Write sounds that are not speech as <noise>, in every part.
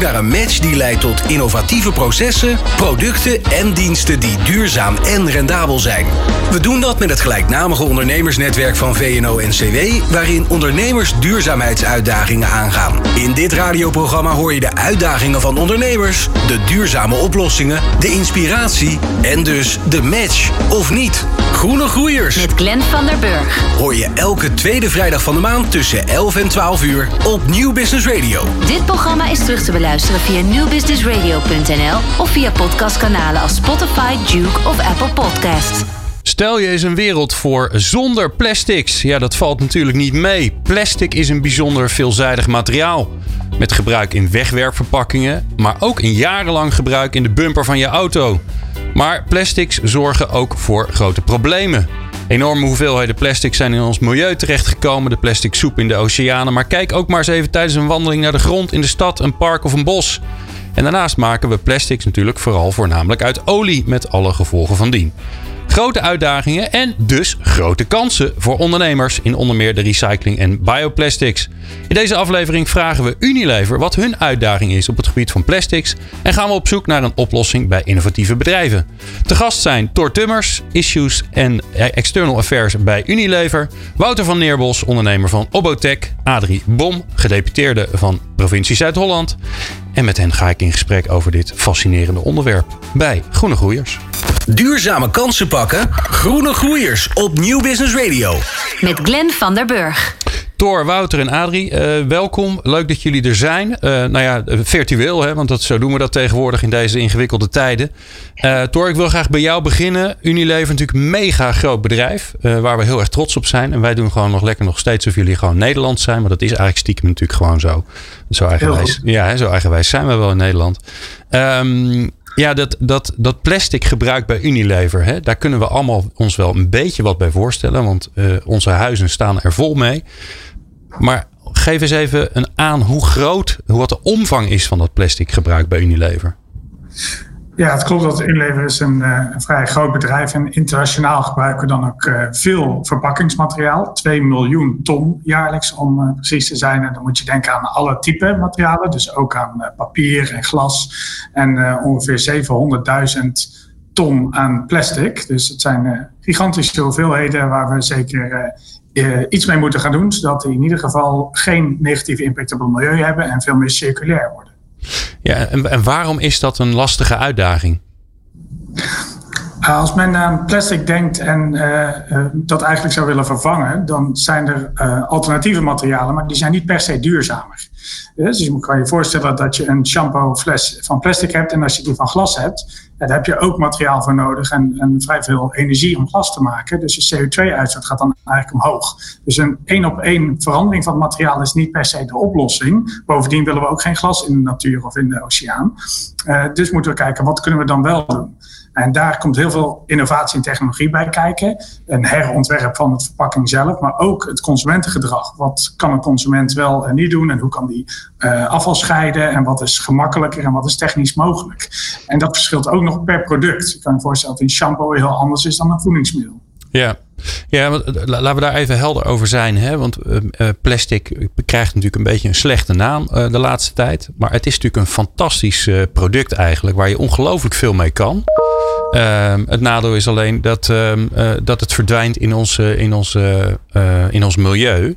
naar een match die leidt tot innovatieve processen, producten en diensten die duurzaam en rendabel zijn. We doen dat met het gelijknamige ondernemersnetwerk van VNO-NCW, waarin ondernemers duurzaamheidsuitdagingen aangaan. In dit radioprogramma hoor je de uitdagingen van ondernemers, de duurzame oplossingen, de inspiratie en dus de match of niet. Groene Groeiers. Met Glenn van der Burg. Hoor je elke tweede vrijdag van de maand tussen 11 en 12 uur op Nieuw Business Radio. Dit programma is terug te beluisteren via newbusinessradio.nl of via podcastkanalen als Spotify, Duke of Apple Podcasts. Stel je eens een wereld voor zonder plastics. Ja, dat valt natuurlijk niet mee. Plastic is een bijzonder veelzijdig materiaal. Met gebruik in wegwerpverpakkingen, maar ook in jarenlang gebruik in de bumper van je auto. Maar plastics zorgen ook voor grote problemen. Enorme hoeveelheden plastic zijn in ons milieu terechtgekomen. De plastic soep in de oceanen. Maar kijk ook maar eens even tijdens een wandeling naar de grond in de stad, een park of een bos. En daarnaast maken we plastics natuurlijk vooral voornamelijk uit olie met alle gevolgen van dien. Grote uitdagingen en dus grote kansen voor ondernemers in onder meer de recycling en bioplastics. In deze aflevering vragen we Unilever wat hun uitdaging is op het gebied van plastics en gaan we op zoek naar een oplossing bij innovatieve bedrijven. Te gast zijn Thor Tummers, Issues en External Affairs bij Unilever, Wouter van Neerbos, ondernemer van Obotech, Adrie Bom, gedeputeerde van provincie Zuid-Holland. En met hen ga ik in gesprek over dit fascinerende onderwerp bij Groene Groeiers. Duurzame kansen pakken? Groene Groeiers op Nieuw Business Radio. Met Glenn van der Burg. Thor, Wouter en Adrie, uh, welkom. Leuk dat jullie er zijn. Uh, nou ja, virtueel, hè, want dat, zo doen we dat tegenwoordig in deze ingewikkelde tijden. Uh, Thor, ik wil graag bij jou beginnen. Unilever natuurlijk een mega groot bedrijf, waar we heel erg trots op zijn. En wij doen gewoon nog lekker nog steeds of jullie gewoon Nederland zijn. Maar dat is eigenlijk stiekem natuurlijk gewoon zo. Zo eigenwijs, ja, zo eigenwijs zijn we wel in Nederland. Um, ja, dat, dat, dat plastic gebruik bij Unilever, hè, daar kunnen we allemaal ons wel een beetje wat bij voorstellen. Want uh, onze huizen staan er vol mee. Maar geef eens even een aan hoe groot, wat de omvang is van dat plastic gebruik bij Unilever. Ja, het klopt dat Unilever is een, uh, een vrij groot bedrijf en internationaal gebruiken we dan ook uh, veel verpakkingsmateriaal. 2 miljoen ton jaarlijks om uh, precies te zijn. En dan moet je denken aan alle type materialen, dus ook aan papier en glas. En ongeveer 700.000 ton aan plastic. Dus het zijn gigantische hoeveelheden waar we zeker iets mee moeten gaan doen, zodat die in ieder geval geen negatieve impact op het milieu hebben en veel meer circulair worden. Ja, en, en waarom is dat een lastige uitdaging? Als men aan plastic denkt en uh, uh, dat eigenlijk zou willen vervangen, dan zijn er uh, alternatieve materialen, maar die zijn niet per se duurzamer. Dus je kan je voorstellen dat je een shampoo fles van plastic hebt en als je die van glas hebt, daar heb je ook materiaal voor nodig en, en vrij veel energie om glas te maken. Dus je CO2-uitstoot gaat dan eigenlijk omhoog. Dus een één op één verandering van het materiaal is niet per se de oplossing. Bovendien willen we ook geen glas in de natuur of in de oceaan. dus moeten we kijken, wat kunnen we dan wel doen? En daar komt heel veel innovatie en technologie bij kijken. Een herontwerp van het verpakking zelf, maar ook het consumentengedrag. Wat kan een consument wel en niet doen en hoe kan die uh, afval scheiden en wat is gemakkelijker en wat is technisch mogelijk. En dat verschilt ook nog per product. Je kan je voorstellen dat een shampoo heel anders is dan een voedingsmiddel. Ja, ja laten we daar even helder over zijn. Hè? Want plastic krijgt natuurlijk een beetje een slechte naam de laatste tijd. Maar het is natuurlijk een fantastisch product eigenlijk, waar je ongelooflijk veel mee kan. Ehm, het nadeel is alleen dat, uh, dat het verdwijnt in ons, in ons, in ons milieu.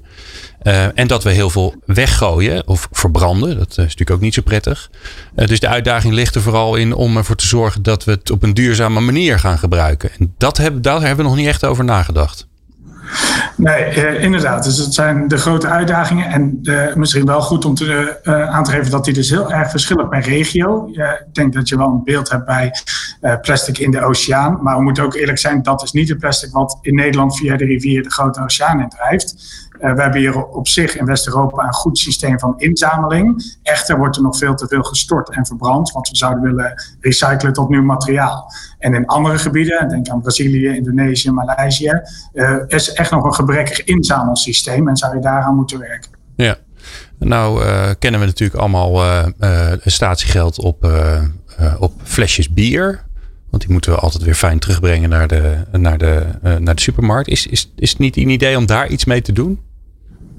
en dat we heel veel weggooien of verbranden. Dat is natuurlijk ook niet zo prettig. dus de uitdaging ligt er vooral in om ervoor te zorgen dat we het op een duurzame manier gaan gebruiken. En dat daar hebben we nog niet echt over nagedacht. Nee, eh, inderdaad. Dus dat zijn de grote uitdagingen. En uh, misschien wel goed om te, uh, aan te geven dat die dus heel erg verschillen per regio. ik denk dat je wel een beeld hebt bij plastic in de oceaan. Maar we moeten ook eerlijk zijn, dat is niet het plastic wat in Nederland via de rivier de grote oceaan in drijft. We hebben hier op zich in West-Europa een goed systeem van inzameling. Echter wordt er nog veel te veel gestort en verbrand, want we zouden willen recyclen tot nieuw materiaal. En in andere gebieden, denk aan Brazilië, Indonesië, Maleisië, is echt nog een gebrekkig inzamelsysteem en zou je daaraan moeten werken. Ja. Nou uh, kennen we natuurlijk allemaal uh, uh, statiegeld op, op flesjes bier. Want die moeten we altijd weer fijn terugbrengen naar de, naar de, naar de supermarkt. Is, is, is het niet een idee om daar iets mee te doen?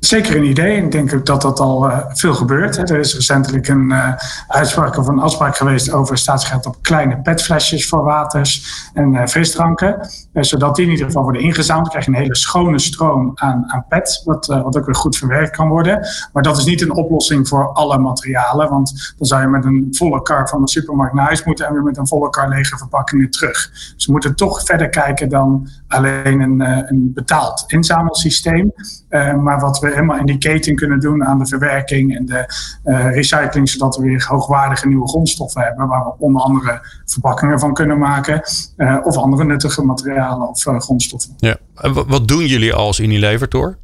zeker een idee. Ik denk ook dat dat al uh, veel gebeurt. Er is recentelijk een uh, uitspraak of een afspraak geweest over staatsgeld op kleine petflesjes voor waters en uh, frisdranken. zodat die in ieder geval worden ingezameld. Dan krijg je een hele schone stroom aan, aan pet, wat, wat ook weer goed verwerkt kan worden. Maar dat is niet een oplossing voor alle materialen, want dan zou je met een volle kar van de supermarkt naar huis moeten en weer met een volle kar lege verpakkingen terug. Dus we moeten toch verder kijken dan alleen een, een betaald inzamelsysteem. maar wat we helemaal in die keten kunnen doen aan de verwerking en de uh, recycling, zodat we weer hoogwaardige nieuwe grondstoffen hebben, waar we onder andere verpakkingen van kunnen maken, uh, of andere nuttige materialen of uh, grondstoffen. Ja. En wat doen jullie als Unilever, Tor?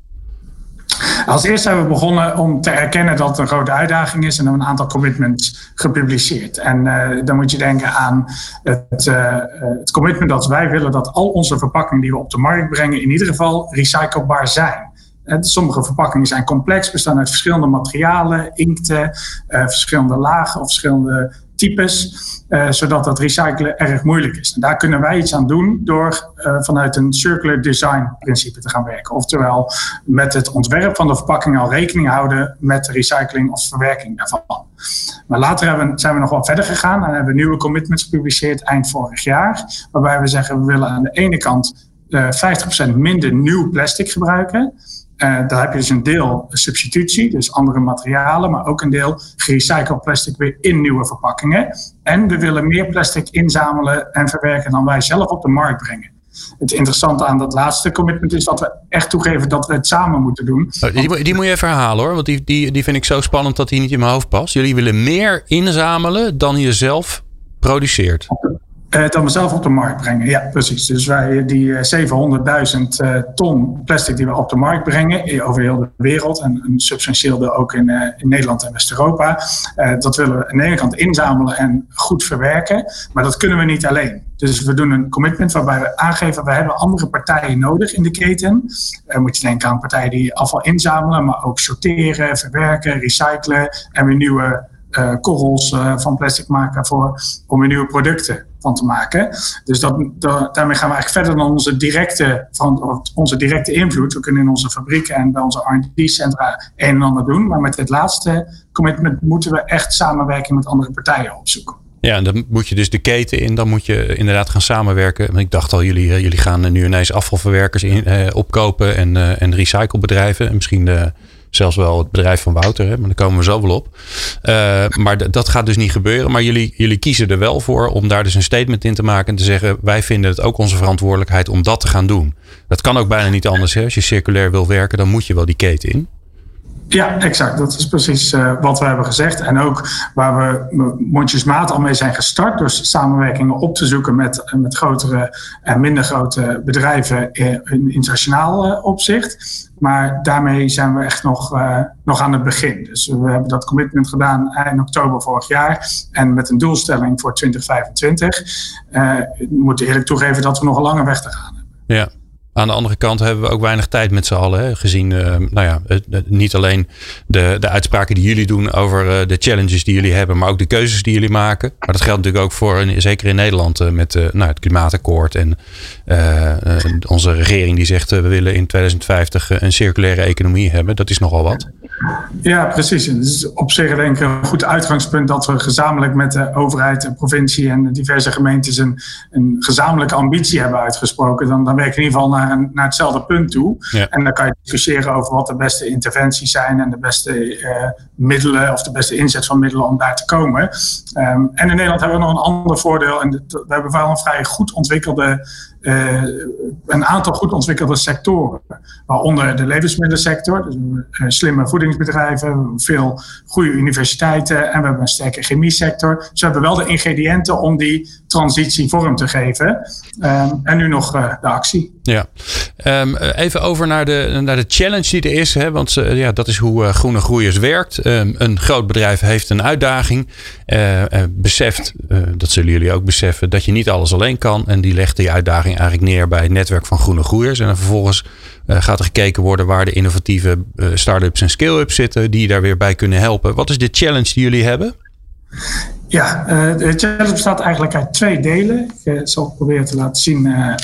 Als eerste hebben we begonnen om te erkennen dat het een grote uitdaging is en hebben een aantal commitments gepubliceerd. En uh, dan moet je denken aan het, uh, het commitment dat wij willen dat al onze verpakkingen die we op de markt brengen in ieder geval recyclebaar zijn. Sommige verpakkingen zijn complex, bestaan uit verschillende materialen, inkten, uh, verschillende lagen of verschillende types, uh, zodat dat recyclen erg moeilijk is. En daar kunnen wij iets aan doen door uh, vanuit een circular design principe te gaan werken. Oftewel met het ontwerp van de verpakking al rekening houden met de recycling of verwerking daarvan. Maar later hebben, zijn we nog wat verder gegaan en hebben nieuwe commitments gepubliceerd eind vorig jaar, waarbij we zeggen we willen aan de ene kant 50% minder nieuw plastic gebruiken. Uh, daar heb je dus een deel substitutie, dus andere materialen, maar ook een deel gerecycled plastic weer in nieuwe verpakkingen. En we willen meer plastic inzamelen en verwerken dan wij zelf op de markt brengen. Het interessante aan dat laatste commitment is dat we echt toegeven dat we het samen moeten doen. Oh, die, die, moet je even herhalen hoor, want die, die, die vind ik zo spannend dat die niet in mijn hoofd past. Jullie willen meer inzamelen dan je zelf produceert. Uh, dan we zelf op de markt brengen. Ja, precies. Dus wij die 700.000 uh, ton plastic die we op de markt brengen over heel de wereld en een substantieel deel ook in, in Nederland en West-Europa, dat willen we aan de ene kant inzamelen en goed verwerken, maar dat kunnen we niet alleen. Dus we doen een commitment waarbij we aangeven we hebben andere partijen nodig in de keten. Uh, moet je denken aan partijen die afval inzamelen, maar ook sorteren, verwerken, recyclen en weer nieuwe uh, korrels uh, van plastic maken voor, om weer nieuwe producten van te maken. Dus dat, daarmee gaan we eigenlijk verder dan onze directe, van, onze directe invloed. We kunnen in onze fabrieken en bij onze R&D-centra een en ander doen. Maar met dit laatste commitment moeten we echt samenwerking met andere partijen opzoeken. Ja, en dan moet je dus de keten in. Dan moet je inderdaad gaan samenwerken. Ik dacht al, jullie, jullie gaan nu ineens afvalverwerkers in, eh, opkopen en, uh, en recyclebedrijven. En misschien de, zelfs wel het bedrijf van Wouter, hè, maar daar komen we zo wel op. Uh, maar dat gaat dus niet gebeuren. Maar jullie, jullie kiezen er wel voor om daar dus een statement in te maken en te zeggen: wij vinden het ook onze verantwoordelijkheid om dat te gaan doen. Dat kan ook bijna niet anders. Hè. Als je circulair wil werken, dan moet je wel die keten in. Ja, exact. Dat is precies uh, wat we hebben gezegd. En ook waar we mondjesmaat al mee zijn gestart. Dus samenwerkingen op te zoeken met, met grotere en minder grote bedrijven in internationaal uh, opzicht. Maar daarmee zijn we echt nog, uh, nog aan het begin. Dus we hebben dat commitment gedaan in oktober vorig jaar. En met een doelstelling voor 2025. ik moet eerlijk toegeven dat we nog een lange weg te gaan hebben. Ja. Aan de andere kant hebben we ook weinig tijd met z'n allen. Hè, gezien, uh, nou ja, niet alleen de, de uitspraken die jullie doen over uh, de challenges die jullie hebben, maar ook de keuzes die jullie maken. Maar dat geldt natuurlijk ook voor, zeker in Nederland, uh, met nou, het klimaatakkoord. En onze regering die zegt, we willen in 2050 een circulaire economie hebben. Dat is nogal wat. Ja, precies. Het is op zich denk ik een goed uitgangspunt dat we gezamenlijk met de overheid, de provincie en diverse gemeentes een, een gezamenlijke ambitie hebben uitgesproken. Dan, dan werk je in ieder geval naar, een, naar hetzelfde punt toe. En dan kan je discussiëren over wat de beste interventies zijn en de beste uh, middelen of de beste inzet van middelen om daar te komen. Um, en in Nederland hebben we nog een ander voordeel. En we hebben wel een vrij goed ontwikkelde uh, een aantal goed ontwikkelde sectoren. Waaronder de levensmiddelensector, dus een slimme voeding voedingsbedrijven, veel goede universiteiten en we hebben een sterke chemiesector. Dus we hebben wel de ingrediënten om die transitie vorm te geven. Ehm, en nu nog uh, de actie. Ja, um, even over naar de, naar de challenge die er is. Hè? Want uh, ja, dat is hoe Groene Groeiers werkt. Um, een groot bedrijf heeft een uitdaging. beseft, dat zullen jullie ook beseffen, dat je niet alles alleen kan. En die legt die uitdaging eigenlijk neer bij het netwerk van Groene Groeiers. En vervolgens gaat er gekeken worden waar de innovatieve start-ups en scale-ups zitten. Die daar weer bij kunnen helpen. Wat is de challenge die jullie hebben? Ja, uh, de challenge bestaat eigenlijk uit twee delen. Ik uh, zal proberen te laten zien uh,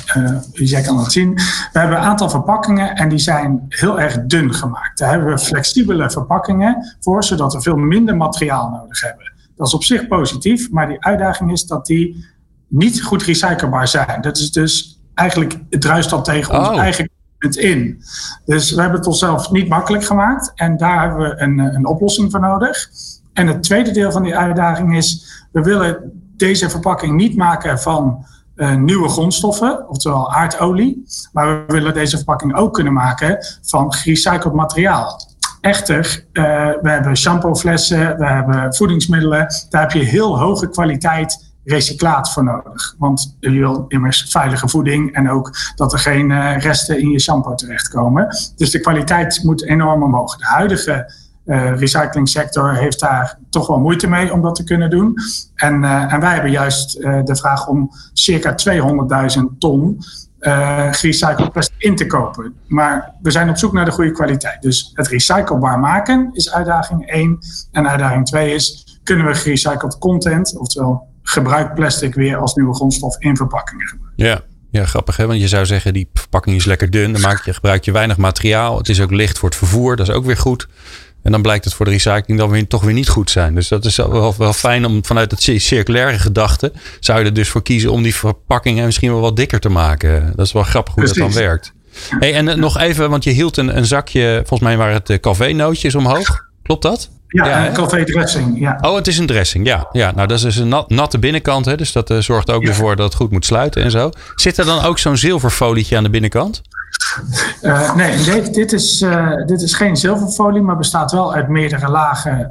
jij kan het zien. We hebben een aantal verpakkingen en die zijn heel erg dun gemaakt. Daar hebben we flexibele verpakkingen voor, zodat we veel minder materiaal nodig hebben. Dat is op zich positief, maar die uitdaging is dat die niet goed recyclebaar zijn. Dat is dus eigenlijk, het druist dan tegen oh. ons eigen in. Dus we hebben het onszelf niet makkelijk gemaakt en daar hebben we een, een oplossing voor nodig. En het tweede deel van die uitdaging is, we willen deze verpakking niet maken van uh, nieuwe grondstoffen, oftewel aardolie, maar we willen deze verpakking ook kunnen maken van gerecycled materiaal. Echter, uh, we hebben shampooflessen, we hebben voedingsmiddelen, daar heb je heel hoge kwaliteit recyclaat voor nodig. Want je wil immers veilige voeding en ook dat er geen uh, resten in je shampoo terechtkomen. Dus de kwaliteit moet enorm omhoog. De huidige uh, recyclingsector heeft daar toch wel moeite mee om dat te kunnen doen. En, uh, en wij hebben juist de vraag om circa 200.000 ton gerecycled plastic in te kopen. Maar we zijn op zoek naar de goede kwaliteit. Dus het recyclebaar maken is uitdaging 1. En uitdaging 2 is, kunnen we gerecycled content, oftewel gebruik plastic weer als nieuwe grondstof in verpakkingen. Ja. Ja, grappig hè, want je zou zeggen die verpakking is lekker dun, dan maak je, gebruik je weinig materiaal. Het is ook licht voor het vervoer, dat is ook weer goed. En dan blijkt het voor de recycling dan weer, toch weer niet goed zijn. Dus dat is wel, wel fijn om vanuit het circulaire gedachte. zou je er dus voor kiezen om die verpakkingen misschien wel wat dikker te maken. Dat is wel grappig hoe dat dan werkt. Hey, en eh, nog even, want je hield een, een zakje, volgens mij waren het café-nootjes omhoog. Klopt dat? Ja, ja een café dressing. Ja. Oh, het is een dressing. Ja, ja. nou dat is dus een natte binnenkant. Hè, dus dat uh, zorgt ook ja. ervoor dat het goed moet sluiten en zo. Zit er dan ook zo'n zilverfolietje aan de binnenkant? Uh, nee, dit, dit, is, uh, dit is geen zilverfolie, maar bestaat wel uit meerdere lagen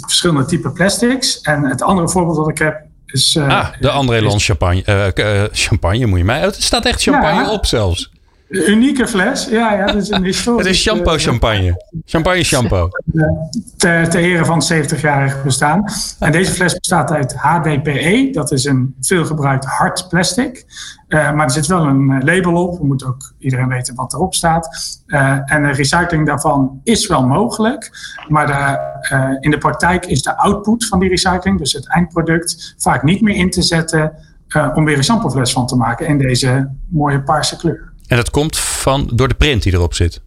verschillende type plastics. En het andere voorbeeld dat ik heb is... ah, de André Lons champagne. champagne moet je mij... Het staat echt champagne ja. op zelfs. Unieke fles, ja, ja, dat is een historisch... <laughs> Het is shampoo uh, champagne. Champagne shampoo. Ter, ter ere van 70-jarig bestaan. En deze fles bestaat uit HDPE. Dat is een veelgebruikt hard plastic. Uh, maar er zit wel een label op. We moeten ook iedereen weten wat erop staat. Uh, en de recycling daarvan is wel mogelijk. Maar de, in de praktijk is de output van die recycling, dus het eindproduct, vaak niet meer in te zetten om weer een shampoofles van te maken in deze mooie paarse kleur. En dat komt van, door de print die erop zit?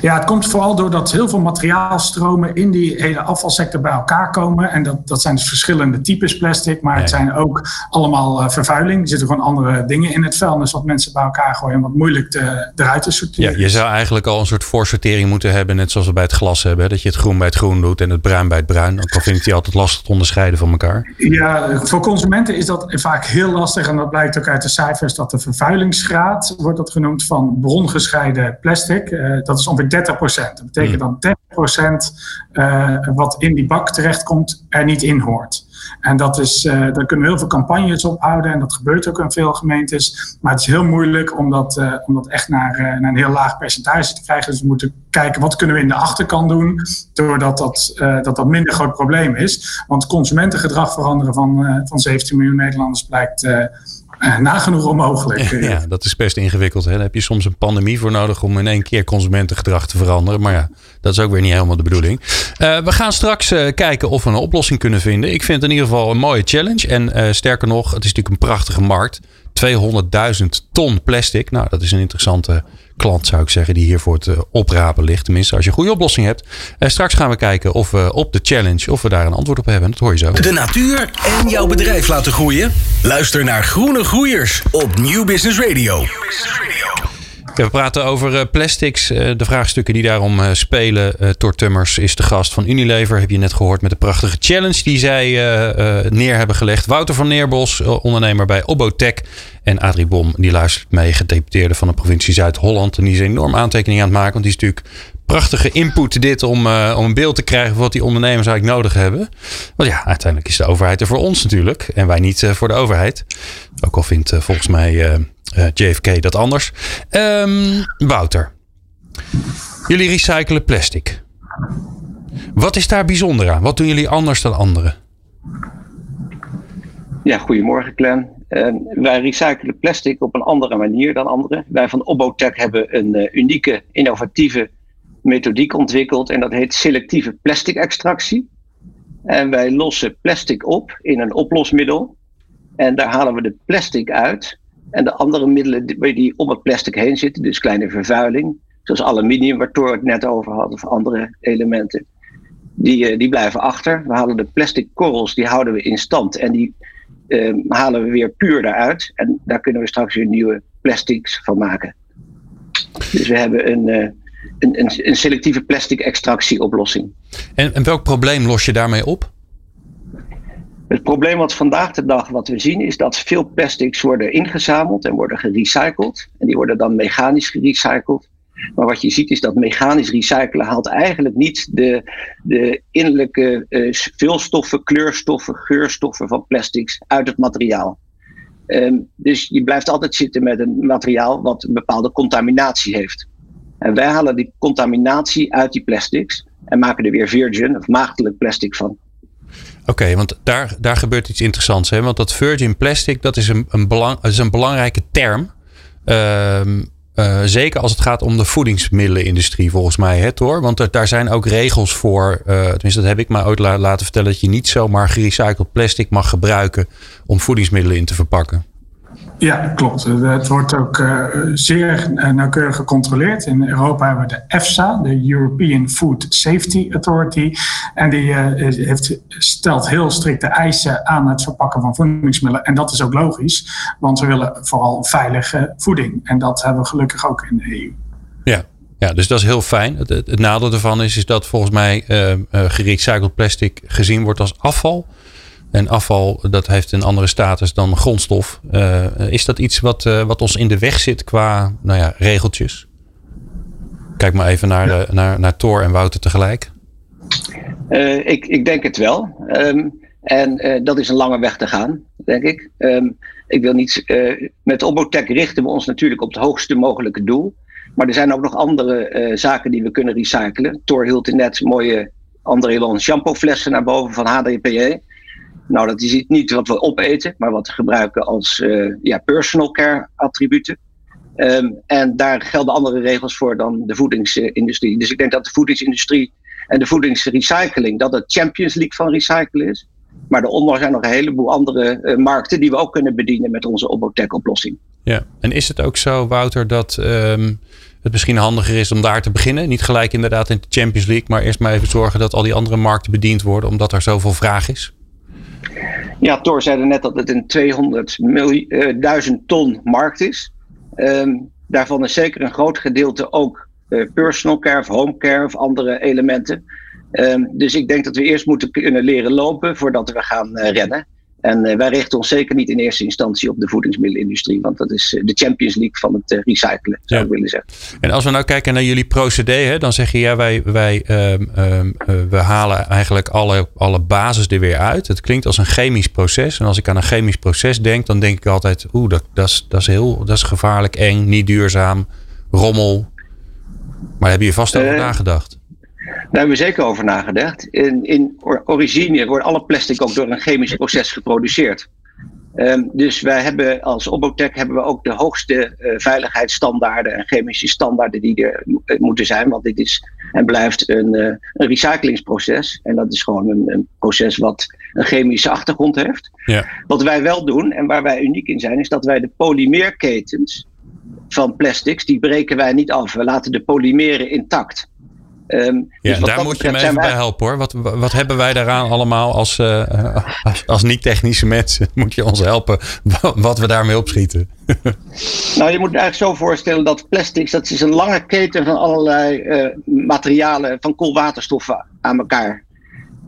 Ja, het komt vooral doordat heel veel materiaalstromen in die hele afvalsector bij elkaar komen. En dat, dat zijn dus verschillende types plastic, maar het zijn ook allemaal uh, vervuiling. Er zitten gewoon andere dingen in het vuilnis wat mensen bij elkaar gooien en wat moeilijk te, eruit te sorteren. Ja, je zou eigenlijk al een soort voorsortering moeten hebben, net zoals we bij het glas hebben. Dat je het groen bij het groen doet en het bruin bij het bruin. Ook al vind ik die altijd lastig te onderscheiden van elkaar. Ja, voor consumenten is dat vaak heel lastig. En dat blijkt ook uit de cijfers dat de vervuilingsgraad, wordt dat genoemd, van brongescheiden plastic. Uh, dat is ongeveer 30 procent. Dat betekent dat 30 procent uh, wat in die bak terechtkomt er niet in hoort. En dat is, uh, daar kunnen we heel veel campagnes op houden en dat gebeurt ook in veel gemeentes. Maar het is heel moeilijk om dat, uh, om dat echt naar, uh, naar een heel laag percentage te krijgen. Dus we moeten kijken wat kunnen we in de achterkant doen, doordat dat, dat, dat minder groot probleem is. Want consumentengedrag veranderen van, van 17 miljoen Nederlanders blijkt <laughs> nagenoeg onmogelijk. Ja, dat is best ingewikkeld. Hè? Daar heb je soms een pandemie voor nodig om in één keer consumentengedrag te veranderen. Maar ja, dat is ook weer niet helemaal de bedoeling. Uh, we gaan straks uh, kijken of we een oplossing kunnen vinden. Ik vind het in ieder geval een mooie challenge. En sterker nog, het is natuurlijk een prachtige markt. 200.000 ton plastic. Nou, dat is een interessante klant, zou ik zeggen, die hier voor het oprapen ligt. Tenminste, als je een goede oplossing hebt. Uh, straks gaan we kijken of we op de challenge, of we daar een antwoord op hebben. Dat hoor je zo. De natuur en jouw bedrijf laten groeien? Luister naar Groene Groeiers op Nieuw Business Radio. New Business Radio. We praten over uh, plastics, uh, de vraagstukken die daarom uh, spelen. Tor Tummers is de gast van Unilever. Heb je net gehoord met de prachtige challenge die zij neer hebben gelegd. Wouter van Neerbos, ondernemer bij Obotech. En Adrie Bom, die luistert mee, gedeputeerde van de provincie Zuid-Holland. En die is enorm aantekening aan het maken, want die is natuurlijk prachtige input dit om, uh, om een beeld te krijgen van wat die ondernemers eigenlijk nodig hebben. Want ja, uiteindelijk is de overheid er voor ons natuurlijk. En wij niet voor de overheid. Ook al vindt volgens mij JFK dat anders. Um, Wouter, jullie recyclen plastic. Wat is daar bijzonder aan? Wat doen jullie anders dan anderen? Ja, goedemorgen Clan. Uh, wij recyclen plastic op een andere manier dan anderen. Wij van Obotech hebben een unieke, innovatieve methodiek ontwikkeld en dat heet selectieve plastic extractie. En wij lossen plastic op in een oplosmiddel en daar halen we de plastic uit. En de andere middelen die, om het plastic heen zitten, dus kleine vervuiling, zoals aluminium, waar Thor het net over had, of andere elementen, die, uh, die blijven achter. We halen de plastic korrels, die houden we in stand en die uh, halen we weer puur daaruit. En daar kunnen we straks weer nieuwe plastics van maken. Dus we hebben een, uh, een, een, een, selectieve plastic extractieoplossing. En, en welk probleem los je daarmee op? Het probleem wat vandaag de dag wat we zien is dat veel plastics worden ingezameld en worden gerecycled. En die worden dan mechanisch gerecycled. Maar wat je ziet is dat mechanisch recyclen haalt eigenlijk niet de, de innerlijke uh, vulstoffen, kleurstoffen, geurstoffen van plastics uit het materiaal. Um, dus je blijft altijd zitten met een materiaal wat een bepaalde contaminatie heeft. En wij halen die contaminatie uit die plastics en maken er weer virgin of maagdelijk plastic van. Oké, want daar, daar gebeurt iets interessants. Hè? Want dat virgin plastic, dat is een, een, belang, is een belangrijke term. Um, uh, zeker als het gaat om de voedingsmiddelenindustrie, volgens mij, het hoor. Want daar zijn ook regels voor. Uh, tenminste, dat heb ik mij ooit la laten vertellen. Dat je niet zomaar gerecycled plastic mag gebruiken om voedingsmiddelen in te verpakken. Ja, klopt. Het wordt ook uh, zeer nauwkeurig gecontroleerd. In Europa hebben we de EFSA, de European Food Safety Authority. En die heeft, stelt heel strikte eisen aan het verpakken van voedingsmiddelen. En dat is ook logisch, want we willen vooral veilige voeding. En dat hebben we gelukkig ook in de EU. Ja, ja, dus dat is heel fijn. Het, nadeel ervan is, is dat volgens mij gerecycled plastic gezien wordt als afval. En afval, dat heeft een andere status dan grondstof. Uh, is dat iets wat, uh, wat ons in de weg zit qua nou ja, regeltjes? Kijk maar even naar, ja. naar, naar Thor en Wouter tegelijk. Uh, ik, ik denk het wel. Um, en dat is een lange weg te gaan, denk ik. Um, ik wil niet. met Obotech richten we ons natuurlijk op het hoogste mogelijke doel. Maar er zijn ook nog andere zaken die we kunnen recyclen. Thor hield net mooie André Lon shampooflessen naar boven van HDPE. Nou, dat is niet wat we opeten, maar wat we gebruiken als uh, ja, personal care attributen. Um, en daar gelden andere regels voor dan de voedingsindustrie. Dus ik denk dat de voedingsindustrie en de voedingsrecycling, dat het Champions League van recyclen is. Maar daaronder zijn nog een heleboel andere uh, markten die we ook kunnen bedienen met onze Obotech-oplossing. Ja, en is het ook zo, Wouter, dat um, het misschien handiger is om daar te beginnen? Niet gelijk inderdaad in de Champions League, maar eerst maar even zorgen dat al die andere markten bediend worden, omdat er zoveel vraag is? Ja, Thor zei net dat het een 200.000 ton markt is. Um, daarvan is zeker een groot gedeelte ook uh, personal care of home care of andere elementen. Um, dus ik denk dat we eerst moeten kunnen leren lopen voordat we gaan uh, rennen. En uh, wij richten ons zeker niet in eerste instantie op de voedingsmiddelenindustrie, want dat is uh, de Champions League van het uh, recyclen, zou ja. ik willen zeggen. En als we nou kijken naar jullie procedé, hè, dan zeg je ja, wij, wij um, um, we halen eigenlijk alle, alle basis er weer uit. Het klinkt als een chemisch proces. En als ik aan een chemisch proces denk, dan denk ik altijd, oeh, dat, dat, is, dat, is heel, dat is gevaarlijk, eng, niet duurzaam, rommel. Maar daar heb je vast over nagedacht. Daar hebben we zeker over nagedacht. In, in origine wordt alle plastic ook door een chemisch proces geproduceerd. Um, dus wij hebben als Obotech hebben we ook de hoogste uh, veiligheidsstandaarden en chemische standaarden die er uh, moeten zijn. Want dit is en blijft een, uh, een recyclingsproces. En dat is gewoon een, een, proces wat een chemische achtergrond heeft. Ja. Wat wij wel doen en waar wij uniek in zijn, is dat wij de polymeerketens van plastics, die breken wij niet af. We laten de polymeren intact. Um, ja, dus daar moet je me even wij... bij helpen hoor. Wat, wat hebben wij daaraan allemaal als, uh, als, als niet-technische mensen? <laughs> Moet je ons helpen wat we daarmee opschieten? <laughs> nou, je moet het eigenlijk zo voorstellen dat plastics, dat is een lange keten van allerlei uh, materialen, van koolwaterstoffen aan elkaar.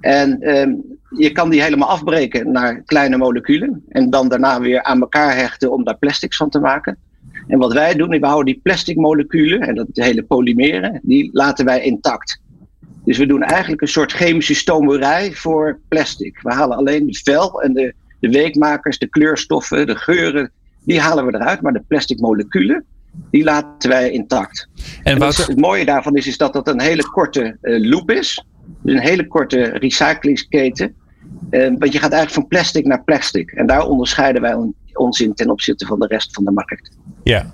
En um, je kan die helemaal afbreken naar kleine moleculen en dan daarna weer aan elkaar hechten om daar plastics van te maken. En wat wij doen, we houden die plastic moleculen en dat hele polymeren, die laten wij intact. Dus we doen eigenlijk een soort chemische stomerij voor plastic. We halen alleen de vel en de, de weekmakers, de kleurstoffen, de geuren, die halen we eruit. Maar de plastic moleculen, die laten wij intact. En, het mooie daarvan is, is dat dat een hele korte uh, loop is. Dus een hele korte recyclingsketen. Uh, want je gaat eigenlijk van plastic naar plastic. En daar onderscheiden wij ons in ten opzichte van de rest van de markt. Ja,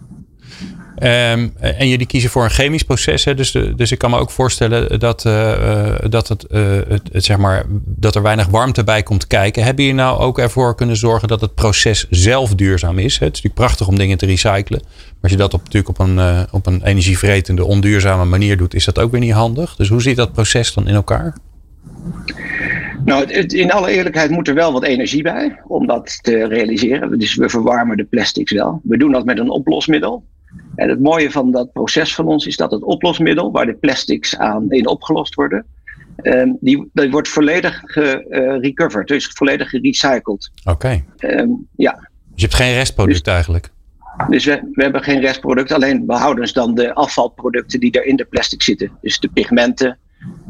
Ehm, en jullie kiezen voor een chemisch proces. Hè? Dus, dus ik kan me ook voorstellen dat, uh, dat, het, uh, het, zeg maar, dat er weinig warmte bij komt kijken. Hebben jullie nou ook ervoor kunnen zorgen dat het proces zelf duurzaam is? Het is natuurlijk prachtig om dingen te recyclen. Maar als je dat op, natuurlijk op een, op een energievretende, onduurzame manier doet, is dat ook weer niet handig. Dus hoe zit dat proces dan in elkaar? Nou, in alle eerlijkheid moet er wel wat energie bij om dat te realiseren. Dus we verwarmen de plastics wel. We doen dat met een oplosmiddel. En het mooie van dat proces van ons is dat het oplosmiddel, waar de plastics aan in opgelost worden, um, die, die wordt volledig gerecoverd, dus volledig gerecycled. Oké. Ehm, ja. Dus je hebt geen restproduct dus- eigenlijk? Dus we, we, hebben geen restproduct, alleen we houden dus dan de afvalproducten die er in de plastic zitten. Dus de pigmenten,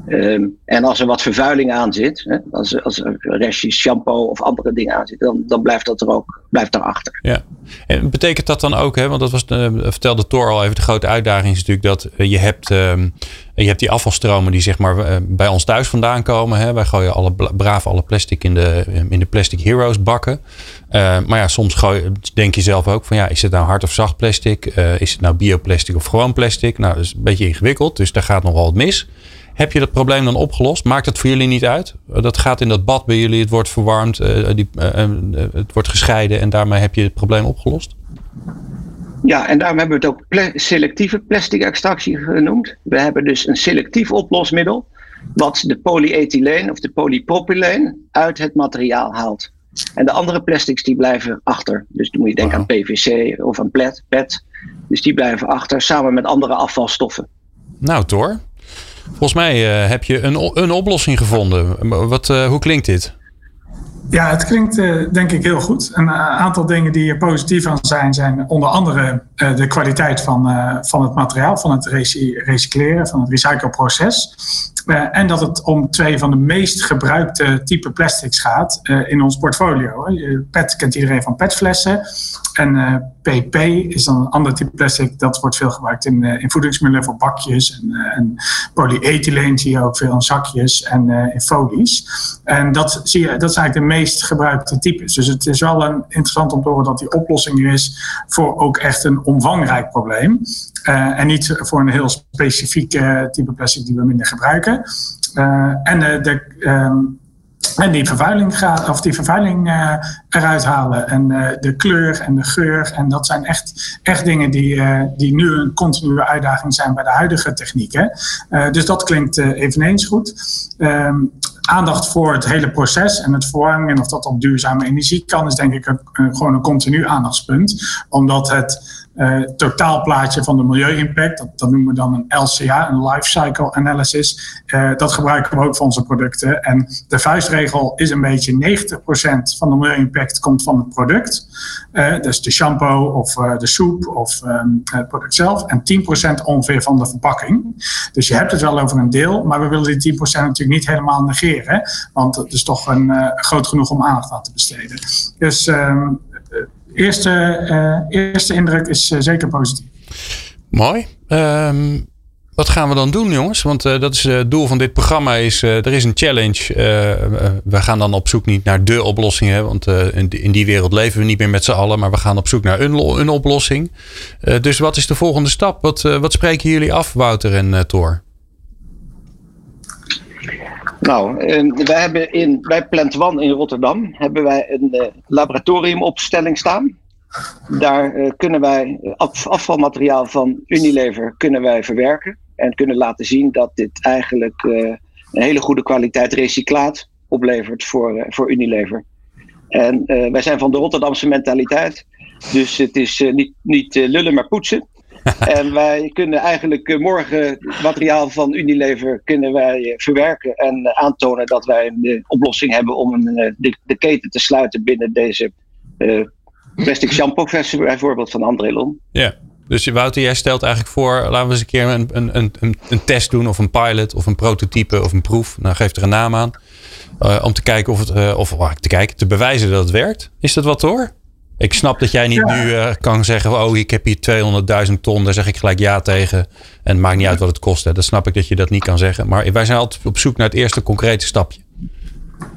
Ehm, en als er wat vervuiling aan zit, hè, als, als er restjes shampoo of andere dingen aan zitten, dan, dan blijft dat er ook blijft daarachter. Ja, en betekent dat dan ook, hè, want dat was, uh, vertelde Thor al even, de grote uitdaging is natuurlijk dat uh, je hebt, uh, je hebt die afvalstromen die zeg maar eh, bij ons thuis vandaan komen. Hè. Wij gooien alle braaf alle plastic in de, in de Plastic Heroes bakken. maar ja, soms denk je zelf ook van ja, is het nou hard of zacht plastic? is het nou bioplastic of gewoon plastic? Nou, dat is een beetje ingewikkeld, dus daar gaat nogal wat mis. Heb je dat probleem dan opgelost? Maakt het voor jullie niet uit? Dat gaat in dat bad bij jullie, het wordt verwarmd, uh, die, uh, het wordt gescheiden en daarmee heb je het probleem opgelost? Ja, en daarom hebben we het ook pla selectieve plastic extractie genoemd. We hebben dus een selectief oplosmiddel wat de polyethyleen of de polypropyleen uit het materiaal haalt. En de andere plastics die blijven achter. Dus dan moet je denken aan PVC of aan PET, PET. Dus die blijven achter samen met andere afvalstoffen. Nou, Thor, Volgens mij uh, heb je een, een oplossing gevonden. Wat, uh, hoe klinkt dit? Ja, het klinkt uh, denk ik heel goed. Een aantal dingen die er positief aan zijn, zijn onder andere de kwaliteit van, van het materiaal, van het recycleren, van het recycleproces. Uh, en dat het om twee van de meest gebruikte type plastics gaat uh, in ons portfolio. PET kent iedereen van PET-flessen. En PP is dan een ander type plastic. Dat wordt veel gebruikt in, in voedingsmiddelen voor bakjes. En, en polyethyleen zie je ook veel in zakjes en in folies. En dat, zie je, dat zijn eigenlijk de meest gebruikte types. Dus het is wel een, interessant om te horen dat die oplossing er is voor ook echt een omvangrijk probleem. En niet voor een heel specifiek type plastic die we minder gebruiken. Uh, en de, um, en die vervuiling, gaat, of die vervuiling uh, eruit halen. En uh, de kleur en de geur. En dat zijn echt, echt dingen die, uh, die nu een continue uitdaging zijn bij de huidige technieken. dus dat klinkt eveneens goed. Um, aandacht voor het hele proces en het verwarming en of dat op duurzame energie kan, is denk ik een, gewoon een continu aandachtspunt. Omdat het totaalplaatje van de milieu-impact. Dat, dat, noemen we dan een LCA, een Life Cycle Analysis. Dat gebruiken we ook voor onze producten. En de vuistregel is een beetje 90% van de milieu-impact komt van het product. Uh, dus de shampoo of de soep of um, het product zelf. En 10% ongeveer van de verpakking. Dus je hebt het wel over een deel, maar we willen die 10% natuurlijk niet helemaal negeren. Want het is toch een, groot genoeg om aandacht aan te besteden. Dus um, eerste, eerste indruk is zeker positief. Mooi. Um, wat gaan we dan doen, jongens? Want uh, dat is het doel van dit programma. Is, er is een challenge. we gaan dan op zoek niet naar de oplossing. Hè, want in, in, die wereld leven we niet meer met z'n allen. Maar we gaan op zoek naar een, een oplossing. dus wat is de volgende stap? Wat, wat spreken jullie af, Wouter en Thor? Nou, wij hebben in, bij Plant One in Rotterdam hebben wij een laboratoriumopstelling staan. Daar uh, kunnen wij afvalmateriaal van Unilever kunnen wij verwerken. En kunnen laten zien dat dit eigenlijk uh, een hele goede kwaliteit recyclaat oplevert voor, voor Unilever. En wij zijn van de Rotterdamse mentaliteit. Dus het is niet, niet lullen maar poetsen. <laughs> en wij kunnen eigenlijk eh, morgen materiaal van Unilever kunnen wij eh, verwerken en eh, aantonen dat wij een oplossing hebben om een, de, de, keten te sluiten binnen deze uh, plastic shampoo bijvoorbeeld van André Lon. Ja. Dus Wouter, jij stelt eigenlijk voor, laten we eens een keer een, een, een, een test doen, of een pilot, of een prototype, of een proef. Nou, geef er een naam aan. Uh, om te kijken of het, uh, of te kijken, te bewijzen dat het werkt. Is dat wat hoor? Ik snap dat jij niet nu uh, kan zeggen, oh, ik heb hier 200.000 ton, daar zeg ik gelijk ja tegen. En het maakt niet uit wat het kost. Hè. Dat snap ik dat je dat niet kan zeggen. Maar wij zijn altijd op zoek naar het eerste concrete stapje.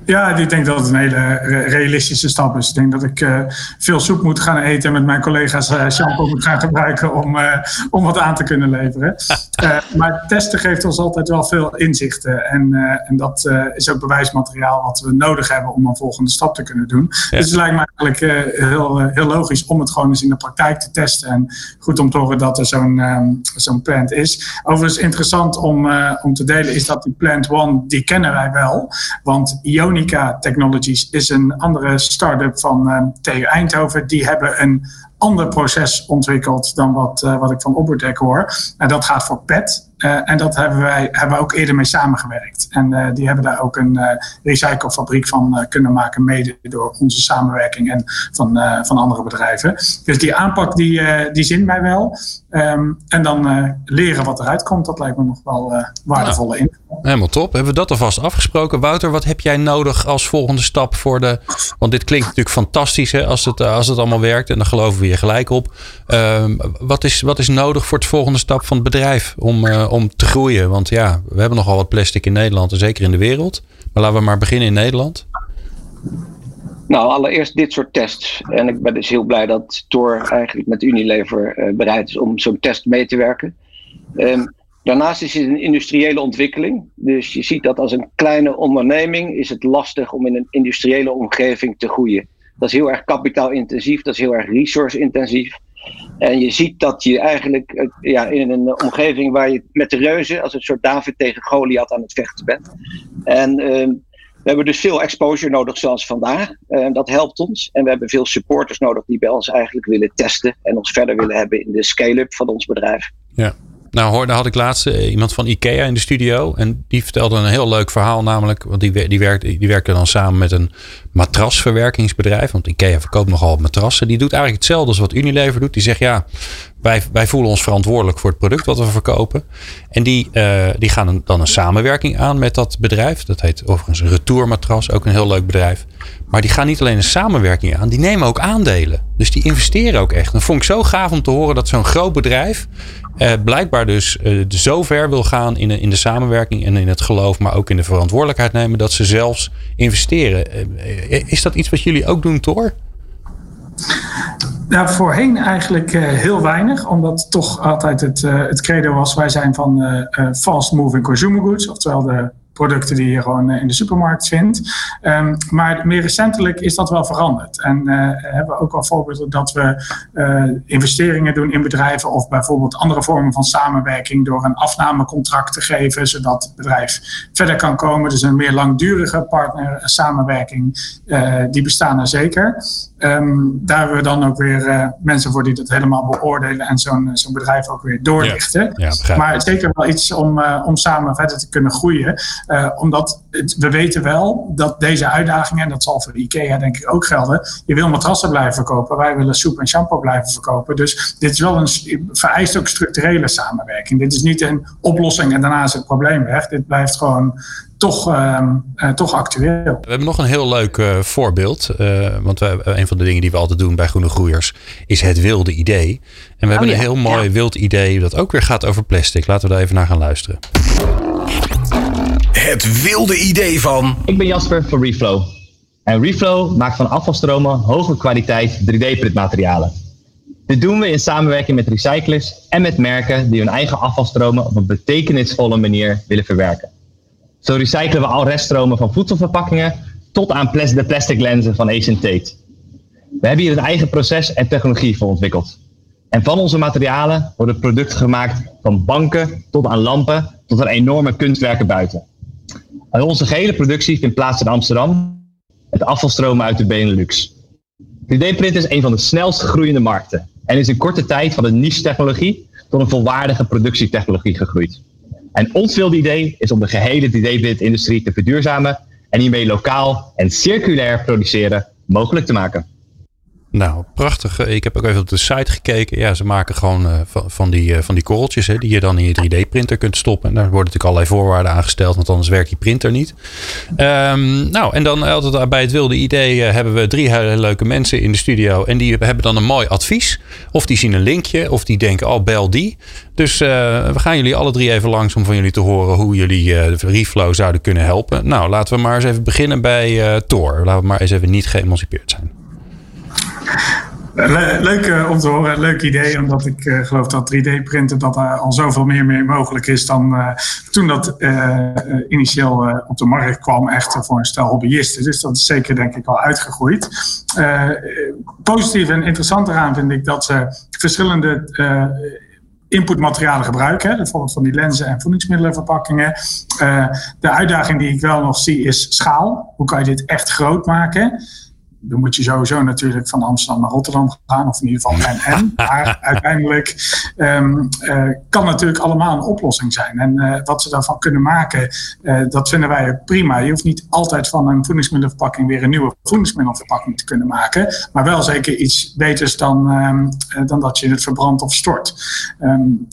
Ja, ik denk dat het een hele realistische stap is. Ik denk dat ik uh, veel soep moet gaan eten en met mijn collega's uh, shampoo moet gaan gebruiken om, uh, om wat aan te kunnen leveren. <laughs> maar testen geeft ons altijd wel veel inzichten. En, en dat is ook bewijsmateriaal wat we nodig hebben om een volgende stap te kunnen doen. Dus het lijkt me eigenlijk heel, heel logisch om het gewoon eens in de praktijk te testen. En goed om te horen dat er zo'n um, zo'n plant is. Overigens interessant om, om te delen is dat die plant one, die kennen wij wel. Want Ionica Technologies is een andere start-up van uh, TU Eindhoven. Die hebben een ander proces ontwikkeld dan wat, uh, wat ik van Oberdeck hoor. En dat gaat voor PET. Uh, en dat hebben wij hebben ook eerder mee samengewerkt. En uh, die hebben daar ook een uh, recyclefabriek van kunnen maken, mede door onze samenwerking en van, van andere bedrijven. Dus die aanpak die, die zint mij wel. Um, en dan leren wat eruit komt, dat lijkt me nog wel waardevolle in. Helemaal top. Hebben we dat alvast afgesproken? Wouter, wat heb jij nodig als volgende stap voor de. Want dit klinkt natuurlijk fantastisch hè, als, het, als het allemaal werkt. En dan geloven we je gelijk op. Um, wat, is, wat is nodig voor het volgende stap van het bedrijf om, om te groeien? Want ja, we hebben nogal wat plastic in Nederland en zeker in de wereld. Maar laten we maar beginnen in Nederland. Nou, allereerst dit soort tests. En ik ben dus heel blij dat Tor eigenlijk met Unilever uh, bereid is om zo'n test mee te werken. Um, daarnaast is het een industriële ontwikkeling. Dus je ziet dat als een kleine onderneming is het lastig om in een industriële omgeving te groeien. Dat is heel erg kapitaalintensief, dat is heel erg resource-intensief. En je ziet dat je eigenlijk eh, ja, in een omgeving waar je met de reuzen, als een soort David tegen Goliath aan het vechten bent. En uh, we hebben dus veel exposure nodig zoals vandaag. Uh, dat helpt ons. En we hebben veel supporters nodig die bij ons eigenlijk willen testen en ons verder willen hebben in de scale-up van ons bedrijf. Ja. Nou, hoorde had ik laatst eh, iemand van IKEA in de studio. En die vertelde een heel leuk verhaal. Namelijk, want die, die, werkt, die werkte dan samen met een matrasverwerkingsbedrijf. Want IKEA verkoopt nogal matrassen. Die doet eigenlijk hetzelfde als wat Unilever doet. Die zegt ja, wij, wij voelen ons verantwoordelijk voor het product wat we verkopen. En die, uh, die gaan dan een samenwerking aan met dat bedrijf. Dat heet overigens Retour Matras, ook een heel leuk bedrijf. Maar die gaan niet alleen een samenwerking aan, die nemen ook aandelen. Dus die investeren ook echt. En dat vond ik zo gaaf om te horen dat zo'n groot bedrijf uh, blijkbaar dus uh, zo ver wil gaan in de, in de samenwerking en in het geloof, maar ook in de verantwoordelijkheid nemen dat ze zelfs investeren. Is dat iets wat jullie ook doen, Thor? Nou, voorheen eigenlijk uh, heel weinig, omdat toch altijd het, uh, het credo was: wij zijn van uh, fast moving consumer goods, oftewel de producten die je gewoon in de supermarkt vindt. Um, maar meer recentelijk is dat wel veranderd. En hebben we ook al voorbeelden dat we investeringen doen in bedrijven of bijvoorbeeld andere vormen van samenwerking door een afnamecontract te geven, zodat het bedrijf verder kan komen. Dus een meer langdurige partner samenwerking, die bestaan er zeker. Um, daar hebben we dan ook weer uh, mensen voor die dat helemaal beoordelen en zo'n zo'n bedrijf ook weer doorlichten. Ja, ja, maar zeker wel iets om, uh, om samen verder te kunnen groeien. Uh, omdat het, we weten wel dat deze uitdagingen, en dat zal voor de IKEA denk ik ook gelden, je wil matrassen blijven verkopen, wij willen soep en shampoo blijven verkopen. Dus dit is wel een vereist ook structurele samenwerking. Dit is niet een oplossing en daarna is het probleem weg. Dit blijft gewoon toch, uh, uh, toch actueel. We hebben nog een heel leuk uh, voorbeeld. want we, een van de dingen die we altijd doen bij Groene Groeiers is het wilde idee. En we hebben oh, ja. een heel mooi ja. wild idee dat ook weer gaat over plastic. Laten we daar even naar gaan luisteren. Het wilde idee van. Ik ben Jasper van Reflow. En Reflow maakt van afvalstromen hoge kwaliteit 3D-printmaterialen. Dit doen we in samenwerking met recyclers en met merken die hun eigen afvalstromen op een betekenisvolle manier willen verwerken. Zo recyclen we al reststromen van voedselverpakkingen tot aan de plastic lenzen van Asian Tate. We hebben hier een eigen proces en technologie voor ontwikkeld. En van onze materialen worden producten gemaakt van banken tot aan lampen tot aan enorme kunstwerken buiten. En onze gehele productie vindt plaats in Amsterdam met afvalstromen uit de Benelux. 3D-print is een van de snelst groeiende markten en is in korte tijd van een niche-technologie tot een volwaardige productietechnologie gegroeid. En ons wilde idee is om de gehele 3D-print-industrie te verduurzamen en hiermee lokaal en circulair produceren mogelijk te maken. Nou, prachtig. Ik heb ook even op de site gekeken. Ja, ze maken gewoon uh, van, die, uh, van die korreltjes hè, die je dan in je 3D-printer kunt stoppen. En daar worden natuurlijk allerlei voorwaarden aangesteld, want anders werkt die printer niet. Um, nou, en dan altijd bij het wilde idee hebben we drie hele leuke mensen in de studio. En die hebben dan een mooi advies. Of die zien een linkje, of die denken, oh, bel die. Dus we gaan jullie alle drie even langs om van jullie te horen hoe jullie de Reflow zouden kunnen helpen. Nou, laten we maar eens even beginnen bij Thor. Laten we maar eens even niet geëmancipeerd zijn. Leuk uh, om te horen, leuk idee, omdat ik uh, geloof dat 3D-printen dat al zoveel meer, mogelijk is dan uh, toen dat initieel op de markt kwam, echt voor een stel hobbyisten. Dus dat is zeker denk ik al uitgegroeid. positief en interessant eraan vind ik dat ze verschillende inputmaterialen gebruiken. Bijvoorbeeld van die lenzen en voedingsmiddelenverpakkingen. de uitdaging die ik wel nog zie is schaal. Hoe kan je dit echt groot maken? Dan moet je sowieso natuurlijk van Amsterdam naar Rotterdam gaan, of in ieder geval en en. <laughs> Maar uiteindelijk um, uh, kan natuurlijk allemaal een oplossing zijn. En uh, wat ze daarvan kunnen maken, uh, dat vinden wij prima. Je hoeft niet altijd van een voedingsmiddelverpakking weer een nieuwe voedingsmiddelverpakking te kunnen maken, maar wel zeker iets beters dan, um, dan dat je het verbrandt of stort. Um,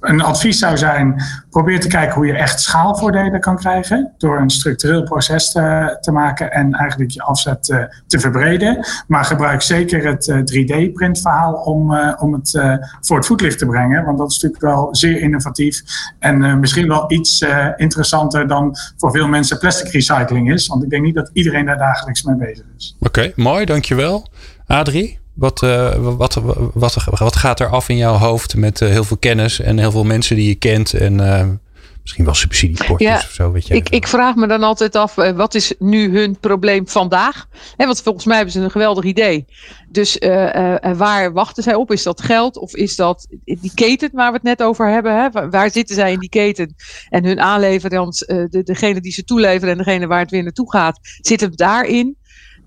een advies zou zijn: probeer te kijken hoe je echt schaalvoordelen kan krijgen door een structureel proces te, te maken en eigenlijk je afzet te verbreden maar gebruik zeker het 3D-printverhaal eh, om, eh, om het eh, voor het voetlicht te brengen. Want dat is natuurlijk wel zeer innovatief. En misschien wel iets interessanter dan voor veel mensen plastic recycling is. Want ik denk niet dat iedereen daar dagelijks mee bezig is. Oké, mooi, dankjewel. Adrie? Wat, uh, wat, wat, wat, gaat er af in jouw hoofd met heel veel kennis en heel veel mensen die je kent en Misschien wel subsidiepotjes ja, of zo. Weet ik, ik vraag me dan altijd af, uh, wat is nu hun probleem vandaag? He, want volgens mij hebben ze een geweldig idee. Dus uh, uh, waar wachten zij op? Is dat geld of is dat die keten waar we het net over hebben? Hè? Waar zitten zij in die keten? En hun aanleverant, de, degene die ze toeleveren en degene waar het weer naartoe gaat, zit het daarin?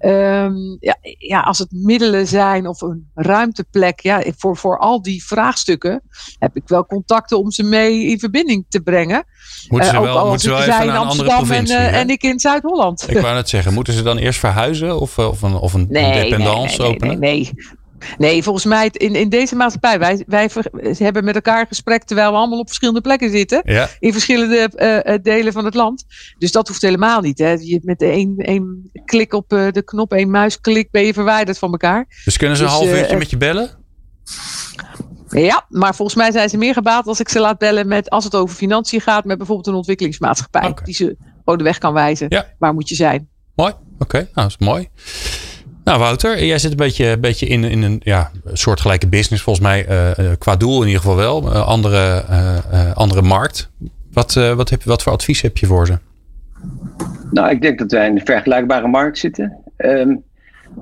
Um, ja, ja, als het middelen zijn of een ruimteplek, ja, voor, voor al die vraagstukken heb ik wel contacten om ze mee in verbinding te brengen. Moeten ze uh, wel, moeten ze wel even naar een andere provincie? En, uh, en ik in Zuid-Holland. Ik wou net zeggen, moeten ze dan eerst verhuizen of, of een, of een nee, dependance nee, nee, openen? Nee, nee, Nee, volgens mij in, in deze maatschappij, wij, wij hebben met elkaar gesprek terwijl we allemaal op verschillende plekken zitten. Ja. In verschillende uh, delen van het land. Dus dat hoeft helemaal niet. Hè. Je, met één, één klik op uh, de knop, één muisklik ben je verwijderd van elkaar. Dus kunnen ze dus, een half uurtje met je bellen? Ja, maar volgens mij zijn ze meer gebaat als ik ze laat bellen met, als het over financiën gaat, met bijvoorbeeld een ontwikkelingsmaatschappij. Okay. Die ze gewoon de weg kan wijzen. Ja. Waar moet je zijn? Mooi, oké, okay. nou dat is mooi. Nou, Wouter, jij zit een beetje, beetje in, in een ja, soortgelijke business, volgens mij, uh, qua doel in ieder geval wel. Uh, andere, andere markt. Wat, wat, heb, wat voor advies heb je voor ze? Nou, ik denk dat wij in een vergelijkbare markt zitten. Um,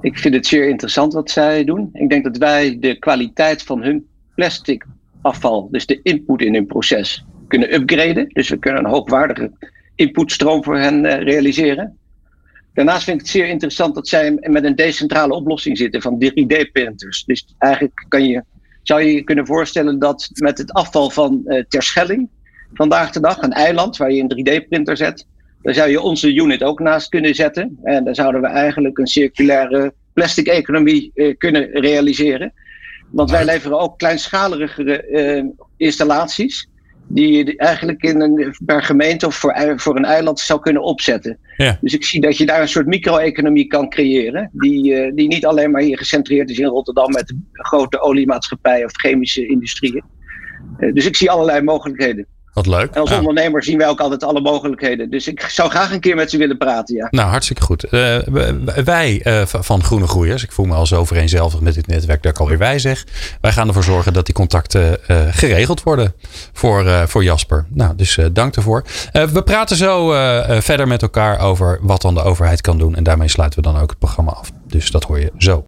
ik vind het zeer interessant wat zij doen. Ik denk dat wij de kwaliteit van hun plastic afval, dus de input in hun proces, kunnen upgraden. Dus we kunnen een hoogwaardige inputstroom voor hen realiseren. Daarnaast vind ik het zeer interessant dat zij met een decentrale oplossing zitten van 3D-printers. Dus eigenlijk kan je, zou je je kunnen voorstellen dat met het afval van uh, Terschelling vandaag de dag, een eiland waar je een 3D-printer zet, daar zou je onze unit ook naast kunnen zetten. En dan zouden we eigenlijk een circulaire plastic economie uh, kunnen realiseren. Want wij leveren ook kleinschaligere uh, installaties die je eigenlijk in een, per gemeente of voor, voor een eiland zou kunnen opzetten. Ja. Dus ik zie dat je daar een soort micro-economie kan creëren, die, uh, die niet alleen maar hier gecentreerd is in Rotterdam met grote oliemaatschappijen of chemische industrieën. Uh, dus ik zie allerlei mogelijkheden. Wat leuk. En als ondernemer zien wij ook altijd alle mogelijkheden. Dus ik zou graag een keer met ze willen praten. Ja. Nou, hartstikke goed. Uh, wij uh, van Groene Groeiers, ik voel me al zo vereenzelvigd met dit netwerk dat ik alweer wij zeg. Wij gaan ervoor zorgen dat die contacten uh, geregeld worden voor, voor Jasper. Nou, dus dank daarvoor. we praten zo verder met elkaar over wat dan de overheid kan doen. En daarmee sluiten we dan ook het programma af. Dus dat hoor je zo.